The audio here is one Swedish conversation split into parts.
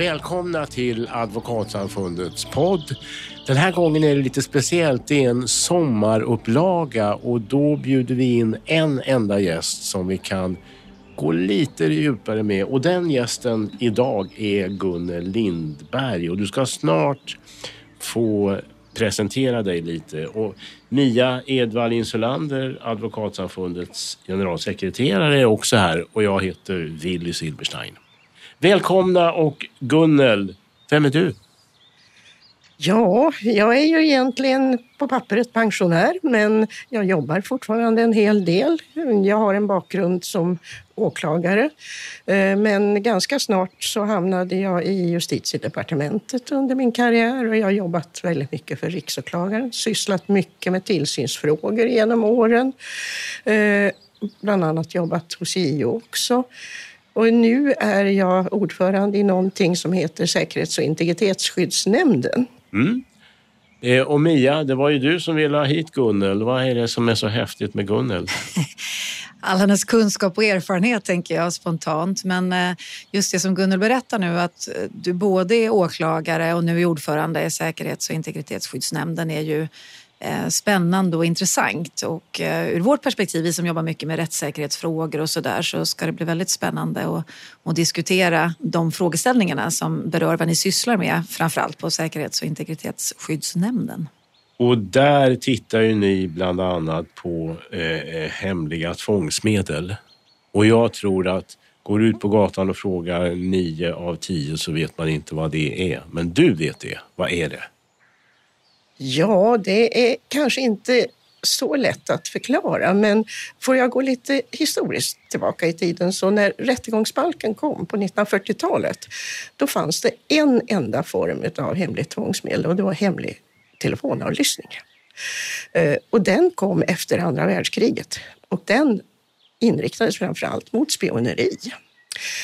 Välkomna till Advokatsamfundets podd. Den här gången är det lite speciellt. Det är en sommarupplaga och då bjuder vi in en enda gäst som vi kan gå lite djupare med. Och den gästen idag är Gunnel Lindberg och du ska snart få presentera dig lite. Och Mia Edvall Insulander, Advokatsamfundets generalsekreterare, är också här och jag heter Willy Silberstein. Välkomna och Gunnel, vem är du? Ja, jag är ju egentligen på pappret pensionär, men jag jobbar fortfarande en hel del. Jag har en bakgrund som åklagare, eh, men ganska snart så hamnade jag i justitiedepartementet under min karriär och jag har jobbat väldigt mycket för riksåklagaren, sysslat mycket med tillsynsfrågor genom åren, eh, bland annat jobbat hos JO också. Och nu är jag ordförande i någonting som heter Säkerhets och integritetsskyddsnämnden. Mm. Eh, och Mia, det var ju du som ville ha hit Gunnel. Vad är det som är så häftigt med Gunnel? All hennes kunskap och erfarenhet tänker jag spontant. Men eh, just det som Gunnel berättar nu att eh, du både är åklagare och nu är ordförande i Säkerhets och integritetsskyddsnämnden är ju Eh, spännande och intressant. Och eh, ur vårt perspektiv, vi som jobbar mycket med rättssäkerhetsfrågor och sådär, så ska det bli väldigt spännande att, att diskutera de frågeställningarna som berör vad ni sysslar med, framförallt på Säkerhets och integritetsskyddsnämnden. Och där tittar ju ni bland annat på eh, eh hemliga tvångsmedel. Och jag tror att går du ut på gatan och frågar nio av tio så vet man inte vad det är. Men du vet det. Vad är det? Ja, det är kanske inte så lätt att förklara, men får jag gå lite historiskt tillbaka i tiden så när rättegångsbalken kom på 1940-talet, då fanns det en enda form av hemligt tvångsmedel och det var hemlig telefonavlyssning. Eh, och den kom efter andra världskriget och den inriktades framför allt mot spioneri.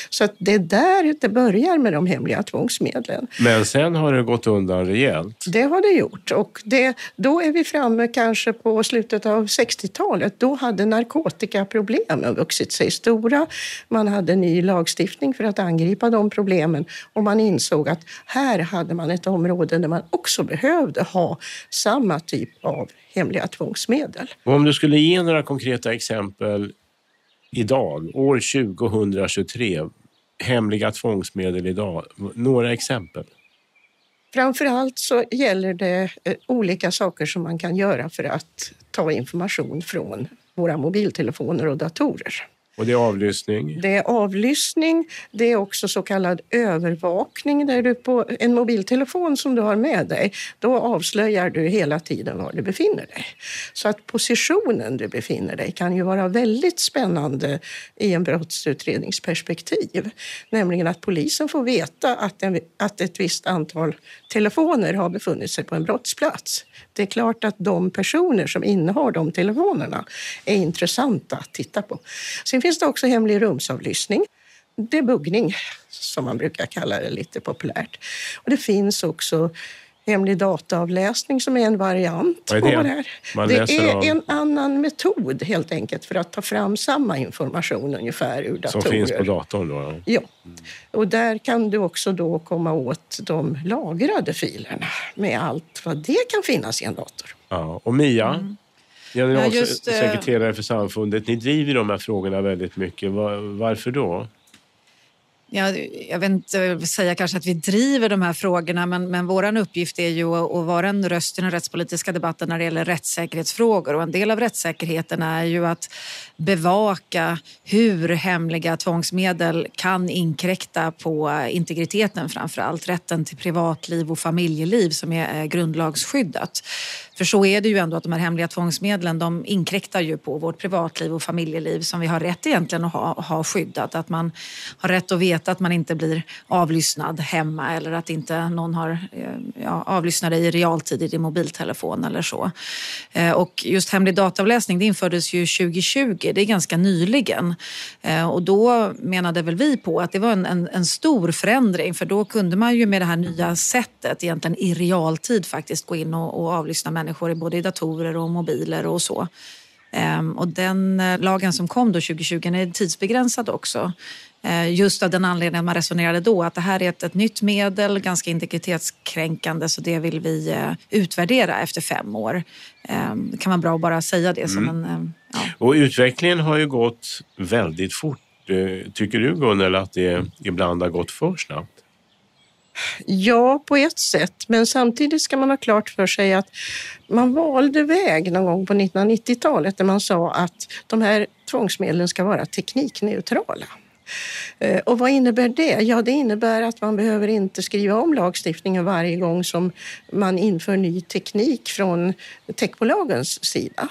Så det är där det börjar med de hemliga tvångsmedlen. Men sen har det gått undan rejält. Det har det gjort och det, då är vi framme kanske på slutet av 60-talet. Då hade narkotikaproblemen vuxit sig stora. Man hade ny lagstiftning för att angripa de problemen och man insåg att här hade man ett område där man också behövde ha samma typ av hemliga tvångsmedel. Och om du skulle ge några konkreta exempel idag, år 2023, hemliga tvångsmedel idag? Några exempel? Framför allt så gäller det eh, olika saker som man kan göra för att ta information från våra mobiltelefoner och datorer. Och det är avlyssning? Det är avlyssning. Det är också så kallad övervakning där du på en mobiltelefon som du har med dig, då avslöjar du hela tiden var du befinner dig. Så att positionen du befinner dig kan ju vara väldigt spännande i en brottsutredningsperspektiv. Nämligen att polisen får veta att, en, att ett visst antal telefoner har befunnit sig på en brottsplats. Det är klart att de personer som innehar de telefonerna är intressanta att titta på. Sen finns det också hemlig rumsavlyssning. Det är buggning, som man brukar kalla det lite populärt. Och det finns också hemlig dataavläsning som är en variant Vad är det? på det här. Man det är av... en annan metod helt enkelt för att ta fram samma information ungefär ur datorer. Som finns på datorn då? Ja. Mm. Och där kan du också då komma åt de lagrade filerna med allt vad det kan finnas i en dator. Ja. Och Mia, mm. generalsekreterare ja, eh, för samfundet, ni driver de här frågorna väldigt mycket. Varför då? Ja, jag vet inte säga kanske att vi driver de här frågorna men, men vår uppgift är ju att, att vara en röst i den rättspolitiska debatten när det gäller rättssäkerhetsfrågor. Och en del av rättssäkerheten är ju att bevaka hur hemliga tvångsmedel kan inkräkta på integriteten framför allt. Rätten till privatliv och familjeliv som är grundlagsskyddat. För så är det ju ändå att de här hemliga tvångsmedlen de inkräktar ju på vårt privatliv och familjeliv som vi har rätt egentligen att ha, ha skyddat. Att man har rätt att veta att man inte blir avlyssnad hemma eller att inte någon har eh, ja, avlyssnat dig i realtid i din mobiltelefon eller så. Eh, och just hemlig dataavläsning det infördes ju 2020, det är ganska nyligen. Eh, och då menade väl vi på att det var en, en, en stor förändring för då kunde man ju med det här nya sättet egentligen i realtid faktiskt gå in och, och avlyssna människor människor både i datorer och mobiler och så. Ehm, och den eh, lagen som kom då 2020 är tidsbegränsad också. Eh, just av den anledningen man resonerade då att det här är ett, ett nytt medel, ganska integritetskränkande så det vill vi eh, utvärdera efter fem år. Ehm, det kan vara bra att bara säga det som mm. en... Ja. Och utvecklingen har ju gått väldigt fort. Tycker du Gunnel att det ibland har gått för snabbt? Ja, på ett sätt, men samtidigt ska man ha klart för sig att man valde väg någon gång på 1990-talet när man sa att de här tvångsmedlen ska vara teknikneutrala. Eh, och vad innebär det? Ja, det innebär att man behöver inte skriva om lagstiftningen varje gång som man inför ny teknik från techbolagens sida.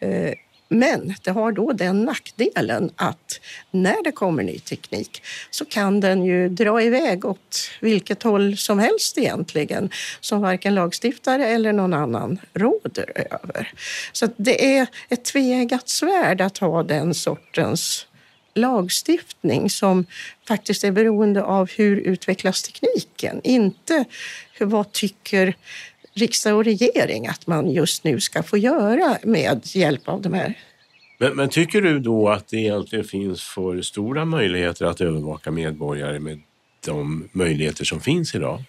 Eh, men det har då den nackdelen att när det kommer ny teknik så kan den ju dra iväg åt vilket håll som helst egentligen som varken lagstiftare eller någon annan råder över. Så det är ett tveeggat svärd att ha den sortens lagstiftning som faktiskt är beroende av hur utvecklas tekniken, inte vad tycker riksdag och regering att man just nu ska få göra med hjälp av de här men, men, tycker du då att det egentligen finns för stora möjligheter att övervaka medborgare med de möjligheter som finns idag?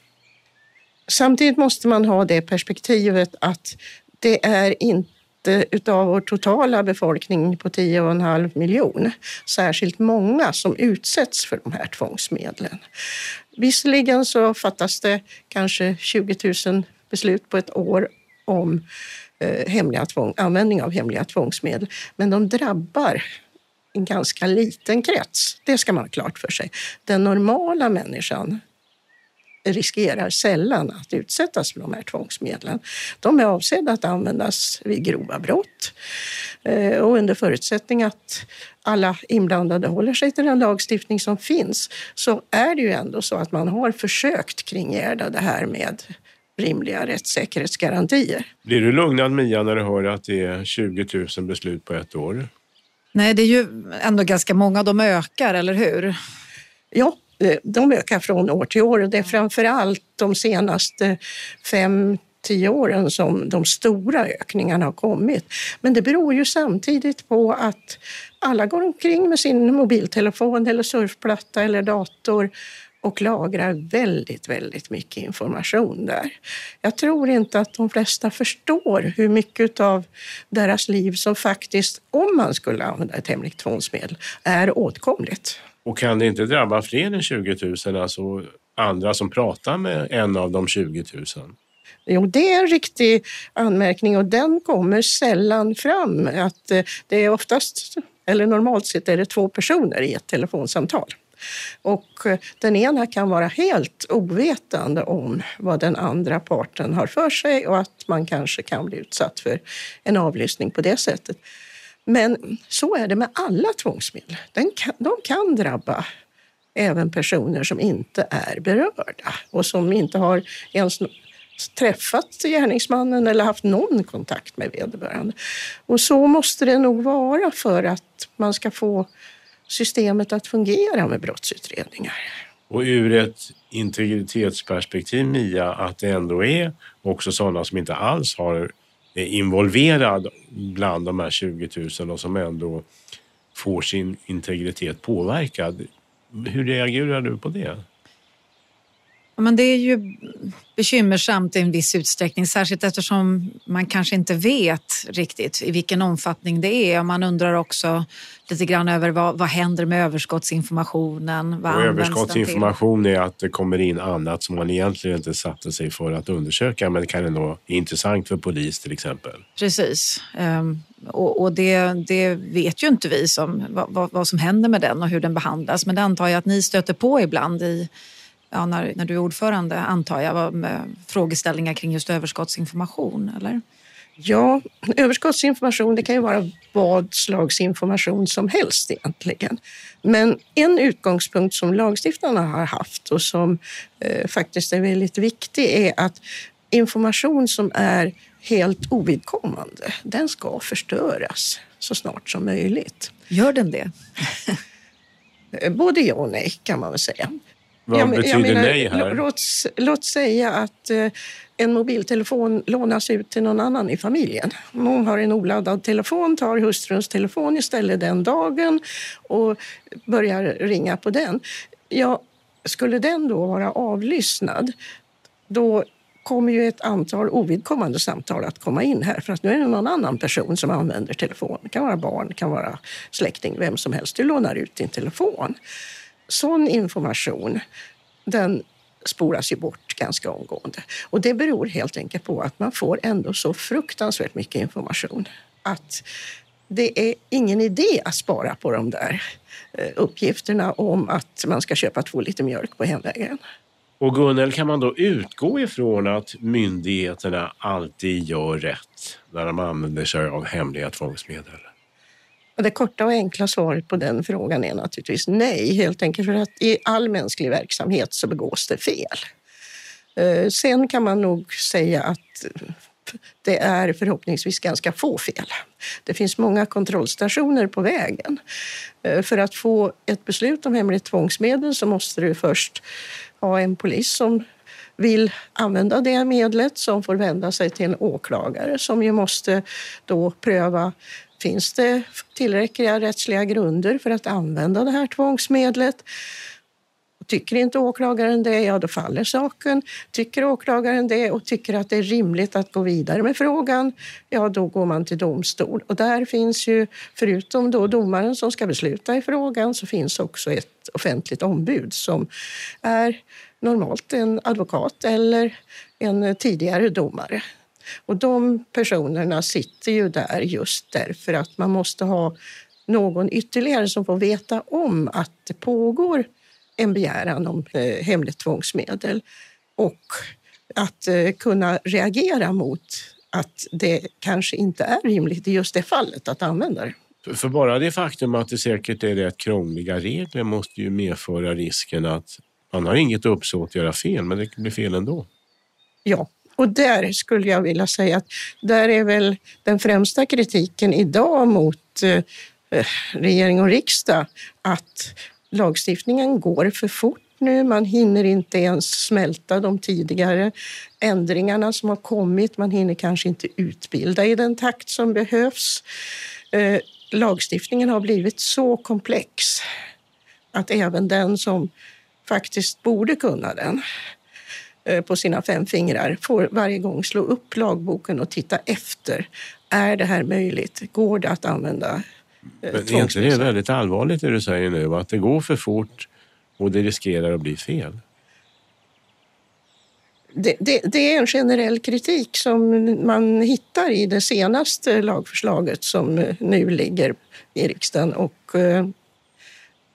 Samtidigt måste man ha det perspektivet att det är inte utav vår totala befolkning på 10,5 miljon särskilt många som utsätts för de här tvångsmedlen. Visserligen så fattas det kanske 20 000 beslut på ett år om eh, hemliga tvång, användning av hemliga tvångsmedel, men de drabbar en ganska liten krets. Det ska man ha klart för sig. Den normala människan riskerar sällan att utsättas för de här tvångsmedlen. De är avsedda att användas vid grova brott eh, och under förutsättning att alla inblandade håller sig till den lagstiftning som finns så är det ju ändå så att man har försökt kringgärda det här med rimliga rättssäkerhetsgarantier. Blir du lugnad Mia när du hör att det är 20 000 beslut på ett år? Nej, det är ju ändå ganska många. De ökar, eller hur? Ja, eh, de ökar från år till år. Det är framför allt de senaste fem, tio åren som de stora ökningarna har kommit. Men det beror ju samtidigt på att alla går omkring med sin mobiltelefon eller surfplatta eller dator och lagrar väldigt, väldigt mycket information där. Jag tror inte att de flesta förstår hur mycket av deras liv som faktiskt, om man skulle använda ett hemligt tvångsmedel, är åtkomligt. Och kan det inte drabba fler än 20 000, alltså andra som pratar med en av de 20 000? Jo, det är en riktig anmärkning och den kommer sällan fram. Att eh, det är oftast, eller normalt sett är det två personer i ett telefonsamtal. Och eh, den ena kan vara helt ovetande om vad den andra parten har för sig och att man kanske kan bli utsatt för en avlyssning på det sättet. Men så är det med alla tvångsmedel. Den kan, de kan drabba även personer som inte är berörda och som inte har ens träffat gärningsmannen eller haft någon kontakt med vederbörande. Och så måste det nog vara för att man ska få systemet att fungera med brottsutredningar. Och ur ett integritetsperspektiv, Mia, att det ändå är också sådana som inte alls har är involverad bland de här 20 000 och som ändå får sin integritet påverkad. Hur reagerar du på det? Men det är ju bekymmersamt i en viss utsträckning, särskilt eftersom man kanske inte vet riktigt i vilken omfattning det är. Man undrar också lite grann över vad, vad händer med överskottsinformationen? Vad överskottsinformation är att det kommer in annat som man egentligen inte satte sig för att undersöka, men det kan ändå vara intressant för polis till exempel. Precis. Och, och det, det, vet ju inte vi som, vad, vad som händer med den och hur den behandlas, men det antar jag att ni stöter på ibland i ja, när, när du är ordförande, antar jag, med frågeställningar kring just överskottsinformation, eller? Ja, överskottsinformation det kan ju vara vad slags information som helst egentligen. Men en utgångspunkt som lagstiftarna har haft och som eh, faktiskt är väldigt viktig är att information som är helt ovidkommande, den ska förstöras så snart som möjligt. Gör den det? Både ja och nej kan man väl säga. Vad Ja, men- betyder jag menar, nej här? Låt, låt säga att eh, en mobiltelefon lånas ut till någon annan i familjen. Om hon har en oladdad telefon tar hustruns telefon istället den dagen och börjar ringa på den. Ja, skulle den då vara avlyssnad, då kommer ju ett antal ovidkommande samtal att komma in här för att nu är det någon annan person som använder telefon. Det kan vara barn, det kan vara släkting, vem som helst. Du lånar ut din telefon. Sån information, den spolas ju bort ganska omgående. Och det beror helt enkelt på att man får ändå så fruktansvärt mycket information att det är ingen idé att spara på de där eh, uppgifterna om att man ska köpa två liter mjölk på hemvägen. Och Gunnel, kan man då utgå ifrån att myndigheterna alltid gör rätt när de använder sig av hemliga tvångsmedel? Det korta och enkla svaret på den frågan är naturligtvis nej, helt enkelt för att i all mänsklig verksamhet så begås det fel. Eh, sen kan man nog säga att det är förhoppningsvis ganska få fel. Det finns många kontrollstationer på vägen. Eh, för att få ett beslut om hemligt tvångsmedel så måste du först ha en polis som vill använda det medlet som får vända sig till en åklagare som ju måste då pröva Finns det tillräckliga rättsliga grunder för att använda det här tvångsmedlet? Tycker inte åklagaren det, ja då faller saken. Tycker åklagaren det och tycker att det är rimligt att gå vidare med frågan, ja då går man till domstol. Och där finns ju, förutom då domaren som ska besluta i frågan, så finns också ett offentligt ombud som är normalt en advokat eller en tidigare domare. Och de personerna sitter ju där just därför att man måste ha någon ytterligare som får veta om att det pågår en begäran om eh, hemligt tvångsmedel och att eh, kunna reagera mot att det kanske inte är rimligt i just det fallet att använda det. För- För bara det faktum att det säkert är rätt krångliga regler måste ju medföra risken att man har inget uppsåt att göra fel, men det blir fel ändå. Ja, och där skulle jag vilja säga att där är väl den främsta kritiken idag mot eh, eh, regering och riksdag att lagstiftningen går för fort nu. Man hinner inte ens smälta de tidigare ändringarna som har kommit. Man hinner kanske inte utbilda i den takt som behövs. Eh, lagstiftningen har blivit så komplex att även den som faktiskt borde kunna den på sina fem fingrar får varje gång slå upp lagboken och titta efter. Är det här möjligt? Går det att använda eh, Men är inte det väldigt allvarligt det du säger nu? Att det går för fort och det riskerar att bli fel. Det, det, det är en generell kritik som man hittar i det senaste lagförslaget som eh, nu ligger i riksdagen. Och, eh,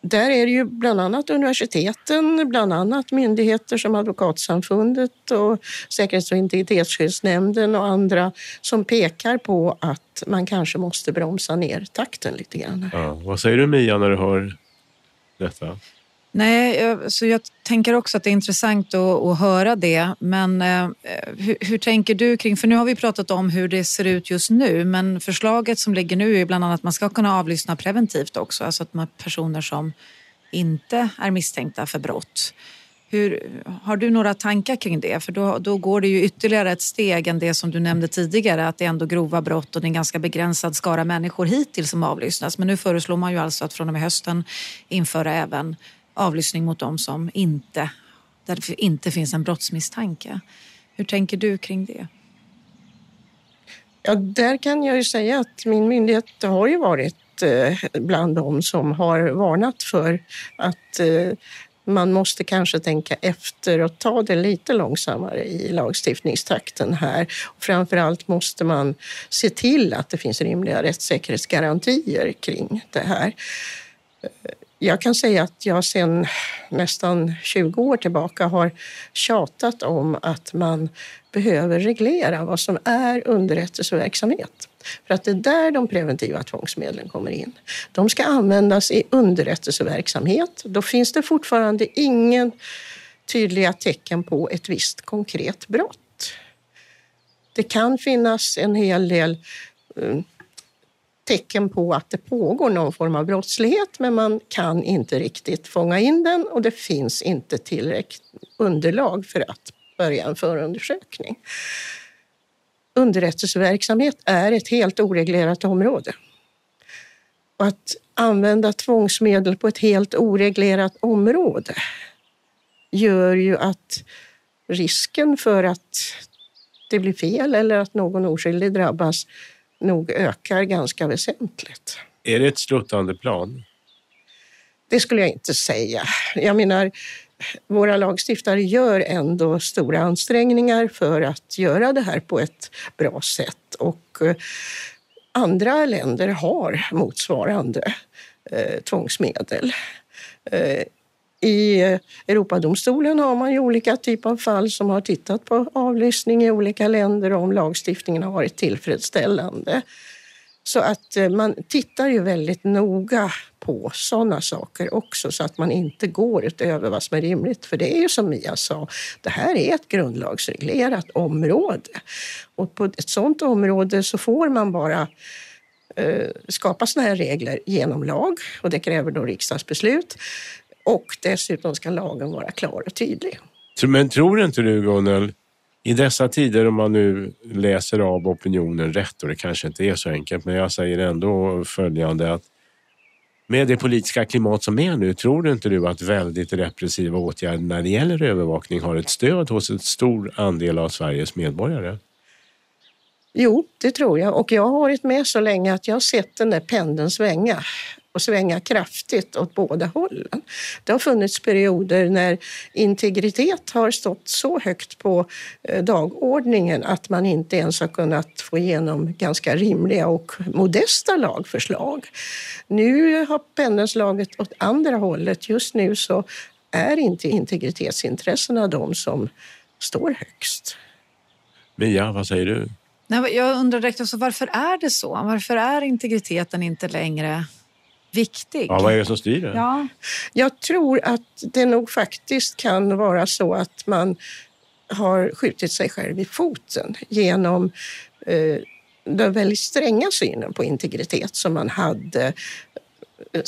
där är det ju bland annat universiteten, bland annat myndigheter som Advokatsamfundet och Säkerhets och integritetsskyddsnämnden och andra som pekar på att man kanske måste bromsa ner takten lite grann. Ja. Vad säger du Mia när du hör detta? Nej, jag, så jag tänker också att det är intressant att, att höra det. Men eh, hur, hur tänker du kring, för nu har vi pratat om hur det ser ut just nu, men förslaget som ligger nu är bland annat att man ska kunna avlyssna preventivt också, alltså att man, personer som inte är misstänkta för brott. Hur, har du några tankar kring det? För då, då går det ju ytterligare ett steg än det som du nämnde tidigare, att det är ändå grova brott och det är en ganska begränsad skara människor hittills som avlyssnas. Men nu föreslår man ju alltså att från och med hösten införa även avlyssning mot dem som inte, där det inte finns en brottsmisstanke. Hur tänker du kring det? Ja, där kan jag ju säga att min myndighet har ju varit eh, bland de som har varnat för att eh, man måste kanske tänka efter och ta det lite långsammare i lagstiftningstakten här. Framför allt måste man se till att det finns rimliga rättssäkerhetsgarantier kring det här. Jag kan säga att jag sedan nästan 20 år tillbaka har tjatat om att man behöver reglera vad som är underrättelseverksamhet. För att det är där de preventiva tvångsmedlen kommer in. De ska användas i underrättelseverksamhet. Då finns det fortfarande ingen tydliga tecken på ett visst konkret brott. Det kan finnas en hel del eh, tecken på att det pågår någon form av brottslighet men man kan inte riktigt fånga in den och det finns inte tillräckligt underlag för att börja en förundersökning. Underrättelseverksamhet är ett helt oreglerat område. Och att använda tvångsmedel på ett helt oreglerat område gör ju att risken för att det blir fel eller att någon oskyldig drabbas nog ökar ganska väsentligt. Är det ett sluttande plan? Det skulle jag inte säga. Jag menar, våra lagstiftare gör ändå stora ansträngningar för att göra det här på ett bra sätt och eh, andra länder har motsvarande eh, tvångsmedel. I Europadomstolen har man ju olika typer av fall som har tittat på avlyssning i olika länder och om lagstiftningen har varit tillfredsställande. Så att eh, man tittar ju väldigt noga på sådana saker också så att man inte går utöver vad som är rimligt. För det är ju som Mia sa, det här är ett grundlagsreglerat område. Och på ett sådant område så får man bara eh, skapa sådana här regler genom lag och det kräver då riksdagsbeslut. Och dessutom ska lagen vara klar och tydlig. Men tror inte du Gunnel, i dessa tider om man nu läser av opinionen rätt och det kanske inte är så enkelt, men jag säger ändå följande att med det politiska klimat som är nu, tror du inte du att väldigt repressiva åtgärder när det gäller övervakning har ett stöd hos en stor andel av Sveriges medborgare? Jo, det tror jag. Och jag har varit med så länge att jag har sett den där pendeln svänga och svänga kraftigt åt båda hållen. Det har funnits perioder när integritet har stått så högt på eh, dagordningen att man inte ens har kunnat få igenom ganska rimliga och modesta lagförslag. Nu har pendeln slagit åt andra hållet. Just nu så är inte integritetsintressena de som står högst. Mia, vad säger du? Nej, jag undrar direkt också, varför är det så? Varför är integriteten inte längre viktig. Ja, vad är det som styr det? Ja. Jag tror att det nog faktiskt kan vara så att man har skjutit sig själv i foten genom eh, den väldigt stränga synen på integritet som man hade eh,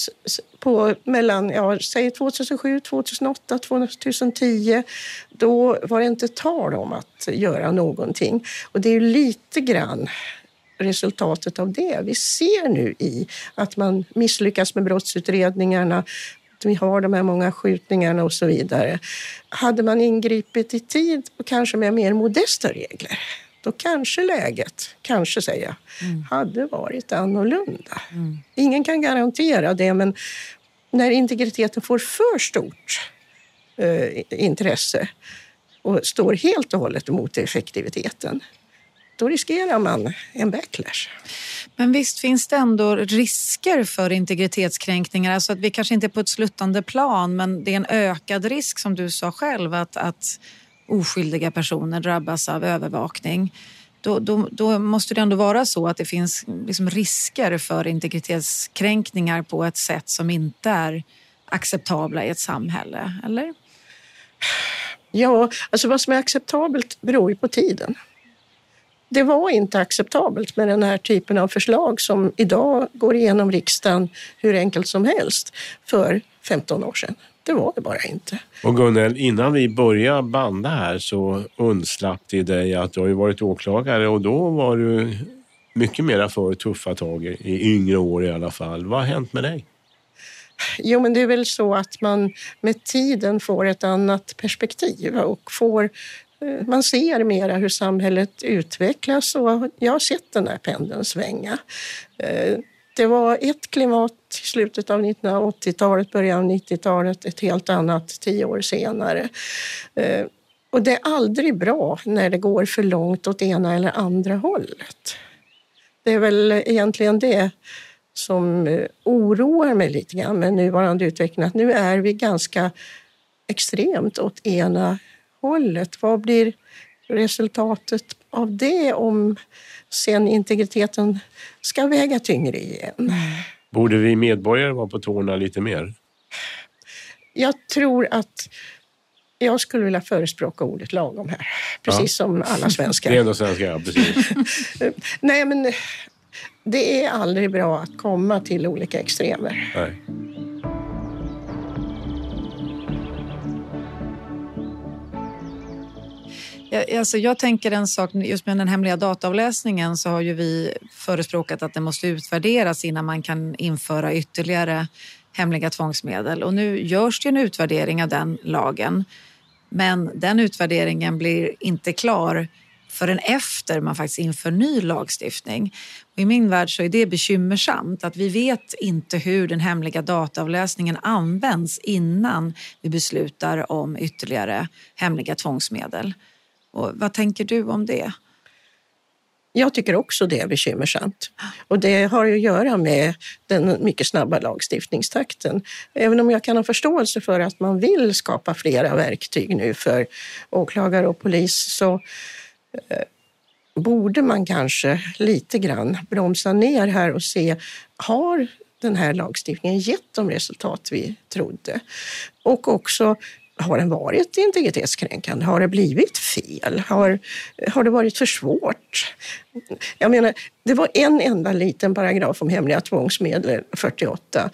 på mellan, ja, säg 2007, 2008, 2010. Då var det inte tal om att göra någonting. Och det är lite grann resultatet av det. Vi ser nu i att man misslyckas med brottsutredningarna, vi har de här många skjutningarna och så vidare. Hade man ingripit i tid och kanske med mer modesta regler, då kanske läget, kanske säger jag, mm. hade varit annorlunda. Mm. Ingen kan garantera det, men när integriteten får för stort eh, intresse och står helt och hållet emot effektiviteten, då riskerar man en backlash. Men visst finns det ändå risker för integritetskränkningar? Alltså att vi kanske inte är på ett sluttande plan men det är en ökad risk som du sa själv att, att oskyldiga personer drabbas av övervakning. Då, då, då, måste det ändå vara så att det finns liksom risker för integritetskränkningar på ett sätt som inte är acceptabla i ett samhälle, eller? Ja, alltså vad som är acceptabelt beror ju på tiden det var inte acceptabelt med den här typen av förslag som idag går igenom riksdagen hur enkelt som helst för 15 år sedan. Det var det bara inte. Och Gunnel, innan vi började banda här så undslapp det dig att du har ju varit åklagare och då var du mycket mera för tuffa tag i yngre år i alla fall. Vad har hänt med dig? Jo, men det är väl så att man med tiden får ett annat perspektiv och får man ser mera hur samhället utvecklas och jag har sett den där pendeln svänga. Eh, det var ett klimat i slutet av 1980-talet, början av 90-talet, ett helt annat tio år senare. Eh, och det är aldrig bra när det går för långt åt ena eller andra hållet. Det är väl egentligen det som eh, oroar mig lite grann med nuvarande utveckling, att nu är vi ganska extremt åt ena hållet. Vad blir resultatet av det om sen integriteten ska väga tyngre igen? Borde vi medborgare vara på tårna lite mer? Jag tror att jag skulle vilja förespråka ordet lagom här, precis ja. som alla svenskar. Det är ändå svenskar, ja, precis. Nej, men Det är aldrig bra att komma till olika extremer. Nej. Jag, alltså jag tänker en sak, just med den hemliga dataavläsningen så har ju vi förespråkat att den måste utvärderas innan man kan införa ytterligare hemliga tvångsmedel. Och nu görs det en utvärdering av den lagen. Men den utvärderingen blir inte klar förrän efter man faktiskt inför ny lagstiftning. Och I min värld så är det bekymmersamt att vi vet inte hur den hemliga dataavläsningen används innan vi beslutar om ytterligare hemliga tvångsmedel. Och vad tänker du om det? Jag tycker också det är bekymmersamt. Och det har att göra med den mycket snabba lagstiftningstakten. Även om jag kan ha förståelse för att man vill skapa flera verktyg nu för åklagare och polis så eh, borde man kanske lite grann bromsa ner här och se, har den här lagstiftningen gett de resultat vi trodde? Och också har den varit integritetskränkande? Har det blivit fel? Har, har det varit för svårt? Jag menar, det var en enda liten paragraf om hemliga tvångsmedel, 48.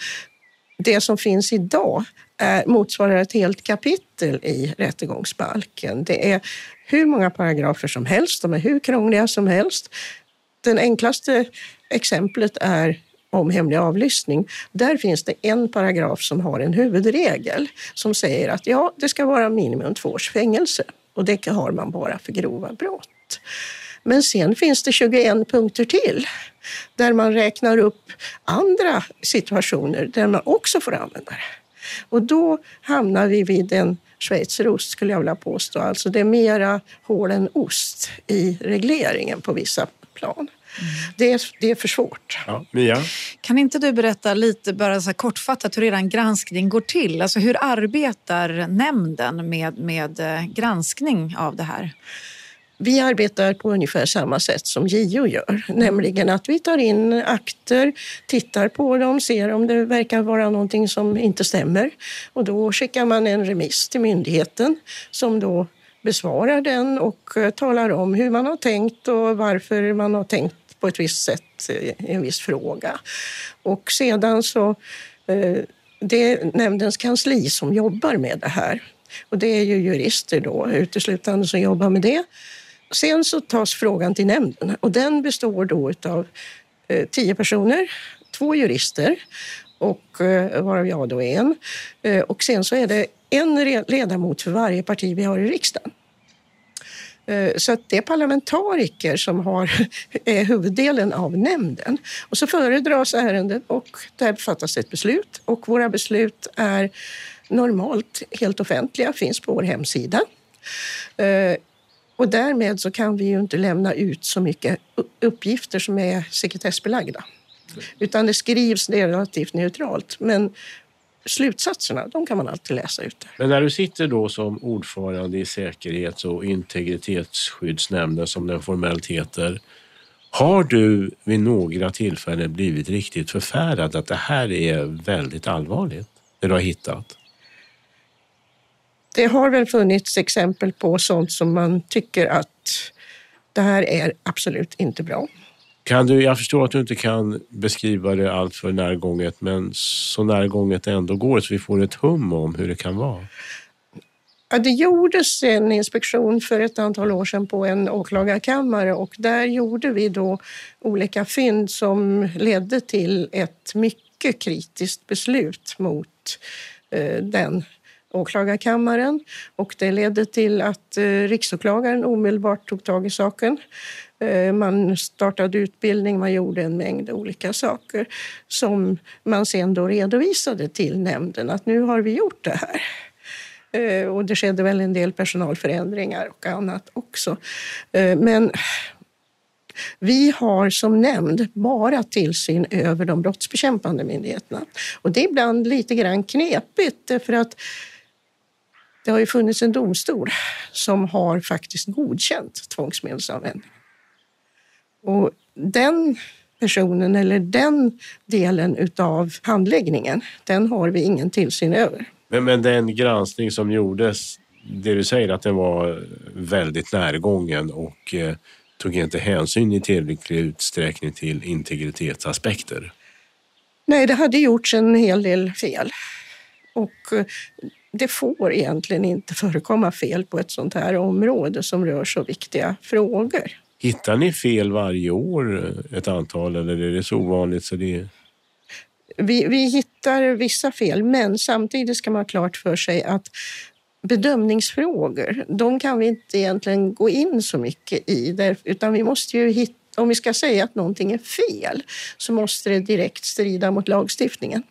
Det som finns idag är, motsvarar ett helt kapitel i rättegångsbalken. Det är hur många paragrafer som helst, de är hur krångliga som helst. Den enklaste exemplet är om hemlig avlyssning. Där finns det en paragraf som har en huvudregel som säger att ja, det ska vara minimum två års fängelse och det har man bara för grova brott. Men sen finns det 21 punkter till där man räknar upp andra situationer där man också får använda det. Och då hamnar vi vid en schweizerost skulle jag vilja påstå. Alltså det är mera hål än ost i regleringen på vissa plan. Det, är, det är för svårt. Ja, Mia? Kan inte du berätta lite bara så kortfattat hur er granskning går till? Alltså hur arbetar nämnden med, med eh, granskning av det här? Vi arbetar på ungefär samma sätt som JO gör, nämligen att vi tar in akter, tittar på dem, ser om det verkar vara någonting som inte stämmer och då skickar man en remiss till myndigheten som då besvarar den och eh, talar om hur man har tänkt och varför man har tänkt på ett visst sätt i en viss fråga. Och sedan så, eh, det är nämndens kansli som jobbar med det här. Och det är ju jurister då uteslutande som jobbar med det. Sen så tas frågan till nämnden och den består då av eh, tio personer, två jurister och varav jag då är en. Och sen så är det en ledamot för varje parti vi har i riksdagen. Eh, så att det är parlamentariker som har, är huvuddelen av nämnden. Och så föredras ärendet och där fattas ett beslut. Och våra beslut är normalt helt offentliga, finns på vår hemsida. Eh, och därmed så kan vi ju inte lämna ut så mycket uppgifter som är sekretessbelagda. Utan det skrivs relativt neutralt. Men slutsatserna, de kan man alltid läsa ut. Men när du sitter då som ordförande i säkerhets och integritetsskyddsnämnden som den formellt heter. Har du vid några tillfällen blivit riktigt förfärad att det här är väldigt allvarligt, det du har hittat? Det har väl funnits exempel på sånt som man tycker att det här är absolut inte bra. Kan du, jag förstår att du inte kan beskriva det allt för närgånget, men så närgånget det ändå går så vi får ett hum om hur det kan vara. Ja, det gjordes en inspektion för ett antal år sedan på en åklagarkammare och där gjorde vi då olika fynd som ledde till ett mycket kritiskt beslut mot eh, den åklagarkammaren och det ledde till att eh, riksåklagaren omedelbart tog tag i saken. Eh, man startade utbildning, man gjorde en mängd olika saker som man sen då redovisade till nämnden att nu har vi gjort det här. Eh, och det skedde väl en del personalförändringar och annat också. Eh, men vi har som nämnd bara tillsyn över de brottsbekämpande myndigheterna. Och det är ibland lite grann knepigt därför att det har ju funnits en domstol som har faktiskt godkänt tvångsmedelsanvändning. Och den personen eller den delen av handläggningen, den har vi ingen tillsyn över. Men, men den granskning som gjordes, det du säger att den var väldigt närgången och eh, tog inte hänsyn i tillräcklig utsträckning till integritetsaspekter. Nej, det hade gjorts en hel del fel. Och eh, det får egentligen inte förekomma fel på ett sånt här område som rör så viktiga frågor. Hittar ni fel varje år, eh, ett antal, eller är det så ovanligt så det... Vi, vi hittar vissa fel, men samtidigt ska man ha klart för sig att bedömningsfrågor, de kan vi inte egentligen gå in så mycket i, utan vi måste ju hitta om vi ska säga att någonting är fel så måste det direkt strida mot lagstiftningen.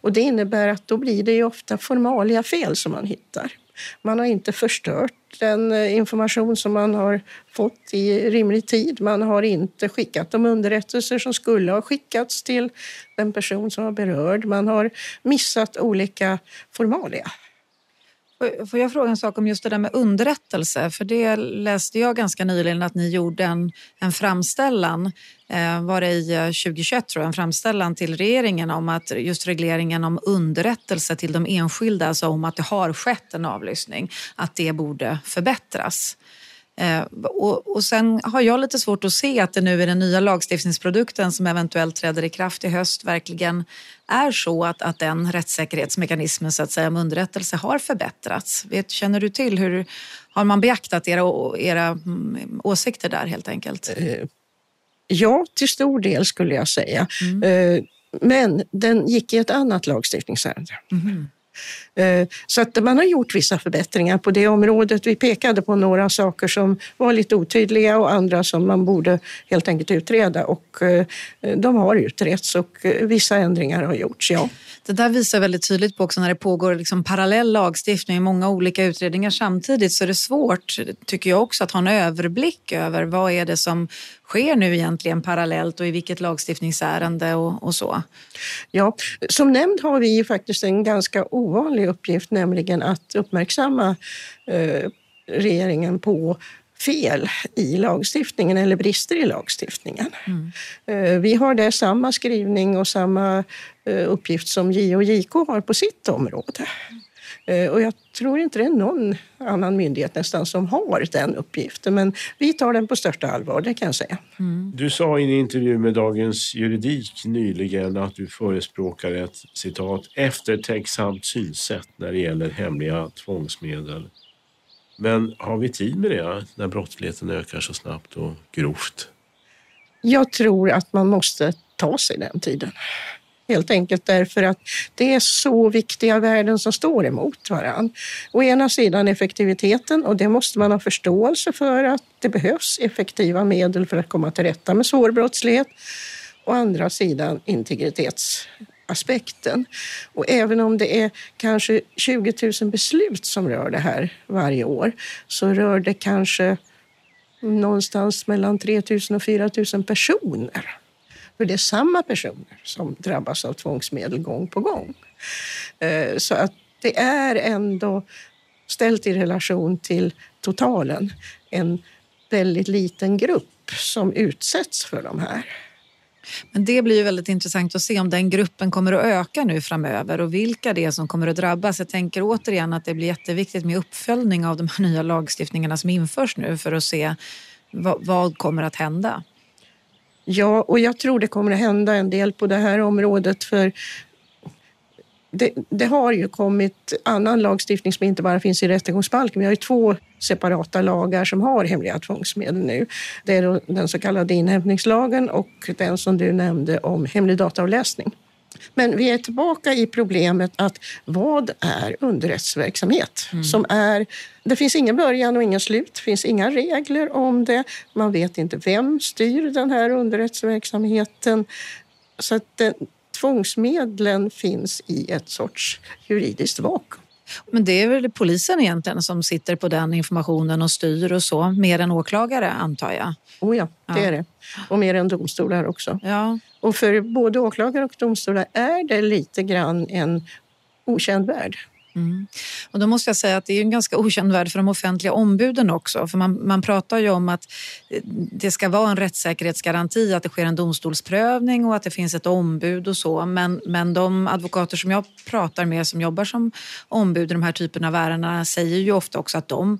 Och det innebär att då blir det ju ofta formalia fel som man hittar. Man har inte förstört den eh, information som man har fått i rimlig tid. Man har inte skickat de underrättelser som skulle ha skickats till den person som var berörd. Man har missat olika formalia. Får jag fråga en sak om just det där med underrättelse? För det läste jag ganska nyligen att ni gjorde en, en framställan, eh, var det i eh, 2021 tror jag, en framställan till regeringen om att just regleringen om underrättelse till de enskilda, alltså om att det har skett en avlyssning, att det borde förbättras. Eh, och, och sen har jag lite svårt att se att det nu i den nya lagstiftningsprodukten som eventuellt träder i kraft i höst verkligen är så att, att den rättssäkerhetsmekanismen så att säga, om underrättelse har förbättrats. Vet, känner du till hur har man beaktat era, era mm, åsikter där helt enkelt? Eh, ja, till stor del skulle jag säga. Mm. Eh, men den gick i ett annat lagstiftningsärende. Mm. Eh, så att man har gjort vissa förbättringar på det området. Vi pekade på några saker som var lite otydliga och andra som man borde helt enkelt utreda och eh, de har utretts och eh, vissa ändringar har gjorts, ja. Det där visar väldigt tydligt på också när det pågår liksom parallell lagstiftning i många olika utredningar samtidigt så är det svårt, tycker jag också, att ha en överblick över vad är det som sker nu egentligen parallellt och i vilket lagstiftningsärende och, och så? Ja, som nämnd har vi faktiskt en ganska ovanlig uppgift, nämligen att uppmärksamma eh, regeringen på fel i lagstiftningen eller brister i lagstiftningen. Mm. Eh, vi har där samma skrivning och samma eh, uppgift som JO och JK har på sitt område. Eh, och jag tror inte det är någon annan myndighet nästan som har den uppgiften. Men vi tar den på största allvar, det kan jag säga. Mm. Du sa i en intervju med Dagens Juridik nyligen att du förespråkar ett citat eftertänksamt synsätt när det gäller hemliga tvångsmedel. Men har vi tid med det när brottsligheten ökar så snabbt och grovt? Jag tror att man måste ta sig den tiden. Helt enkelt därför att det är så viktiga värden som står emot varandra. Å ena sidan effektiviteten och det måste man ha förståelse för att det behövs effektiva medel för att komma till rätta med svår brottslighet. Å andra sidan integritetsaspekten. Och även om det är kanske 20 000 beslut som rör det här varje år så rör det kanske någonstans mellan 3 000 och 4 000 personer. För det är samma personer som drabbas av tvångsmedel gång på gång. Eh, så att det är ändå ställt i relation till totalen en väldigt liten grupp som utsätts för de här. Men det blir ju väldigt intressant att se om den gruppen kommer att öka nu framöver och vilka det är som kommer att drabbas. Jag tänker återigen att det blir jätteviktigt med uppföljning av de här nya lagstiftningarna som införs nu för att se vad, vad kommer att hända. Ja, och jag tror det kommer att hända en del på det här området för det, det, har ju kommit annan lagstiftning som inte bara finns i rättegångsbalken. Vi har ju två separata lagar som har hemliga tvångsmedel nu. Det är den så kallade inhämtningslagen och den som du nämnde om hemlig dataavläsning. Men vi är tillbaka i problemet att vad är underrättelseverksamhet? Mm. Som är, det finns ingen början och ingen slut. Det finns inga regler om det. Man vet inte vem styr den här underrättelseverksamheten. Så att den, tvångsmedlen finns i ett sorts juridiskt vakuum. Men det är väl polisen egentligen som sitter på den informationen och styr och så, mer än åklagare antar jag? Oh ja, det ja. är det. Och mer än domstolar också. Ja. Och för både åklagare och domstolar är det lite grann en okänd värld. Mm. Och då måste jag säga att det är en ganska okänd värld för de offentliga ombuden också. För man, man pratar ju om att eh, det ska vara en rättssäkerhetsgaranti, att det sker en domstolsprövning och att det finns ett ombud och så. Men, men de advokater som jag pratar med som jobbar som ombud i de här typerna av ärenden säger ju ofta också att de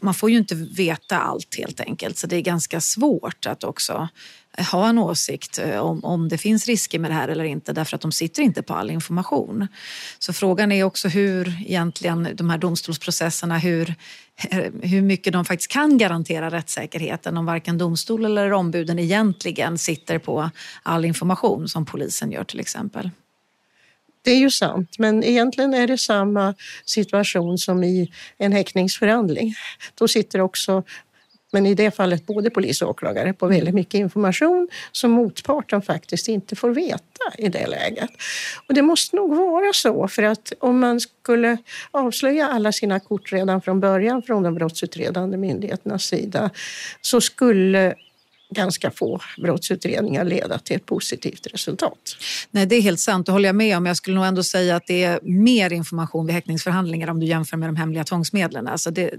man får ju inte veta allt helt enkelt så det är ganska svårt att också ha en åsikt eh, om, om det finns risker med det här eller inte därför att de sitter inte på all information. Så frågan är också hur egentligen de här domstolsprocesserna, hur, eh, hur mycket de faktiskt kan garantera rättssäkerheten om varken domstol eller ombuden egentligen sitter på all information som polisen gör till exempel. Det är ju sant, men egentligen är det samma situation som i en häktningsförhandling. Då sitter också men i det fallet både polis och åklagare på väldigt mycket information som motparten faktiskt inte får veta i det läget. Och det måste nog vara så, för att om man skulle avslöja alla sina kort redan från början från de brottsutredande myndigheternas sida så skulle ganska få brottsutredningar leda till ett positivt resultat. Nej, det är helt sant, det håller jag med om. Jag skulle nog ändå säga att det är mer information vid häktningsförhandlingar om du jämför med de hemliga tvångsmedlen. Alltså det,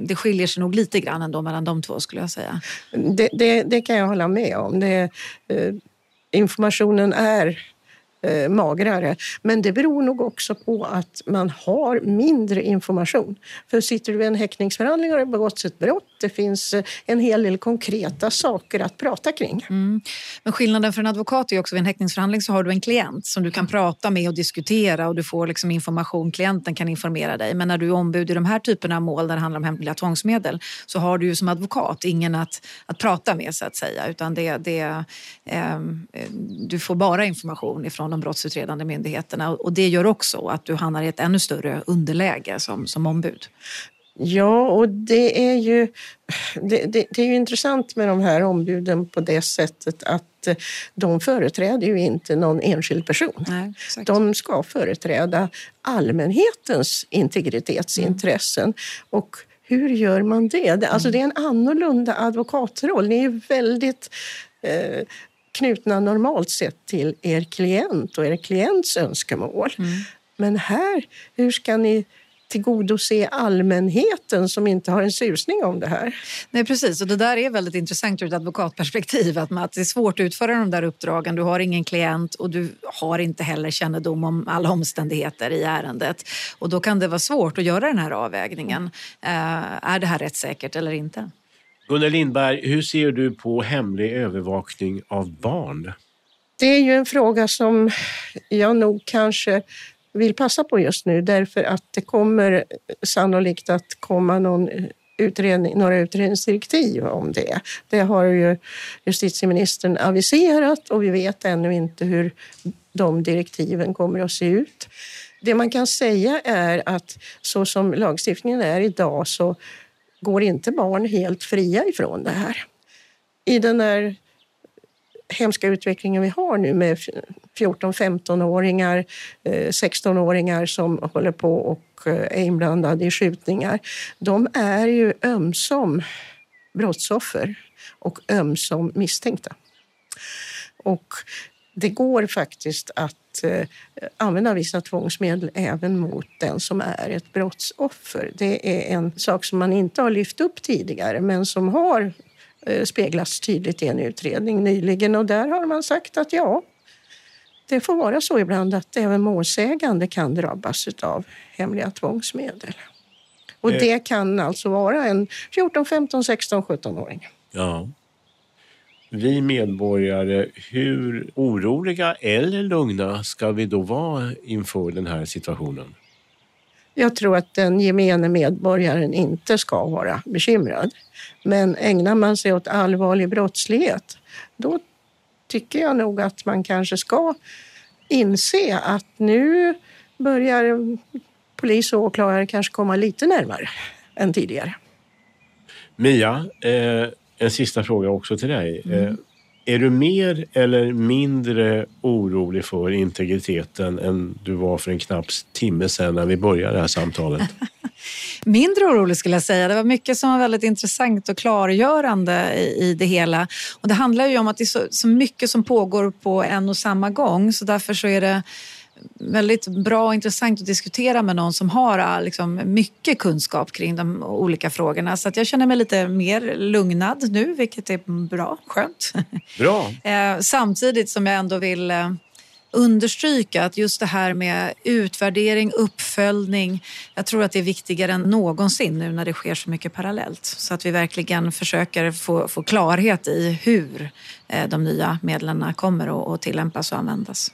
det skiljer sig nog lite grann ändå mellan de två skulle jag säga. Det, det, det kan jag hålla med om. Det, eh, informationen är eh, magrare. Men det beror nog också på att man har mindre information. För sitter du i en häktningsförhandling och det begåtts ett brott, det finns eh, en hel del konkreta saker att prata kring. Mm. Men skillnaden för en advokat är också vid en häktningsförhandling så har du en klient som du kan prata med och diskutera och du får liksom information, klienten kan informera dig. Men när du är ombud i de här typerna av mål där det handlar om hemliga tvångsmedel så har du ju som advokat ingen att, att prata med så att säga utan det, det, ehm, eh, du får bara information ifrån från de brottsutredande myndigheterna och det gör också att du hamnar i ett ännu större underläge som, som ombud. Ja, och det är ju det, det, det, är ju intressant med de här ombuden på det sättet att de företräder ju inte någon enskild person. Nej, de ska företräda allmänhetens integritetsintressen. Mm. Och hur gör man det? Alltså det är en annorlunda advokatroll. Ni är väldigt eh, knutna normalt sett till er klient och er klients önskemål. Mm. Men här, hur ska ni tillgodose allmänheten som inte har en susning om det här. Nej, precis. Och det där är väldigt intressant ur ett advokatperspektiv. Att, att det är svårt att utföra de där uppdragen. Du har ingen klient och du har inte heller kännedom om alla omständigheter i ärendet. Och då kan det vara svårt att göra den här avvägningen. Uh, är det här rättssäkert eller inte? Gunnar Lindberg, hur ser du på hemlig övervakning av barn? Det är ju en fråga som jag nog kanske vill passa på just nu därför att det kommer sannolikt att komma någon utredning, några utredningsdirektiv om det. Det har ju justitieministern aviserat och vi vet ännu inte hur de direktiven kommer att se ut. Det man kan säga är att så som lagstiftningen är idag så går inte barn helt fria ifrån det här. I den här hemska utvecklingen vi har nu med 14-15-åringar, 16-åringar eh, som håller på och är inblandade i skjutningar. De är ju ömsom brottsoffer och ömsom misstänkta. Och det går faktiskt att eh, använda vissa tvångsmedel även mot den som är ett brottsoffer. Det är en sak som man inte har lyft upp tidigare men som har eh, speglats tydligt i en utredning nyligen och där har man sagt att ja, det får vara så ibland att även målsägande kan drabbas av hemliga tvångsmedel. Och eh. det kan alltså vara en 14, 15, 16, 17-åring. Ja vi medborgare, hur oroliga eller lugna ska vi då vara inför den här situationen? Jag tror att den gemene medborgaren inte ska vara bekymrad. Men ägnar man sig åt allvarlig brottslighet, då tycker jag nog att man kanske ska inse att nu börjar polis och åklagare kanske komma lite närmare än tidigare. Mia, eh, en sista fråga också till dig. Mm. Eh, är du mer eller mindre orolig för integriteten än du var för en knapp timme sedan när vi började det här samtalet? mindre orolig skulle jag säga. Det var mycket som var väldigt intressant och klargörande i, i det hela. Och det handlar ju om att det är så, så mycket som pågår på en och samma gång så därför så är det väldigt bra och intressant att diskutera med någon som har ah, liksom, mycket kunskap kring de olika frågorna. Så att jag känner mig lite mer lugnad nu, vilket är bra, skönt. Bra. Eh, samtidigt som jag ändå vill eh, understryka att just det här med utvärdering, uppföljning, jag tror att det är viktigare än någonsin nu när det sker så mycket parallellt. Så att vi verkligen försöker få, få klarhet i hur eh, de nya medlen kommer att tillämpas och användas.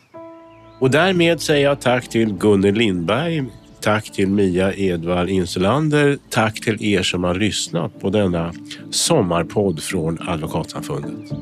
Och därmed säger jag tack till Gunnel Lindberg, tack till Mia Edvard Insulander, tack till er som har lyssnat på denna sommarpodd från Advokatsamfundet.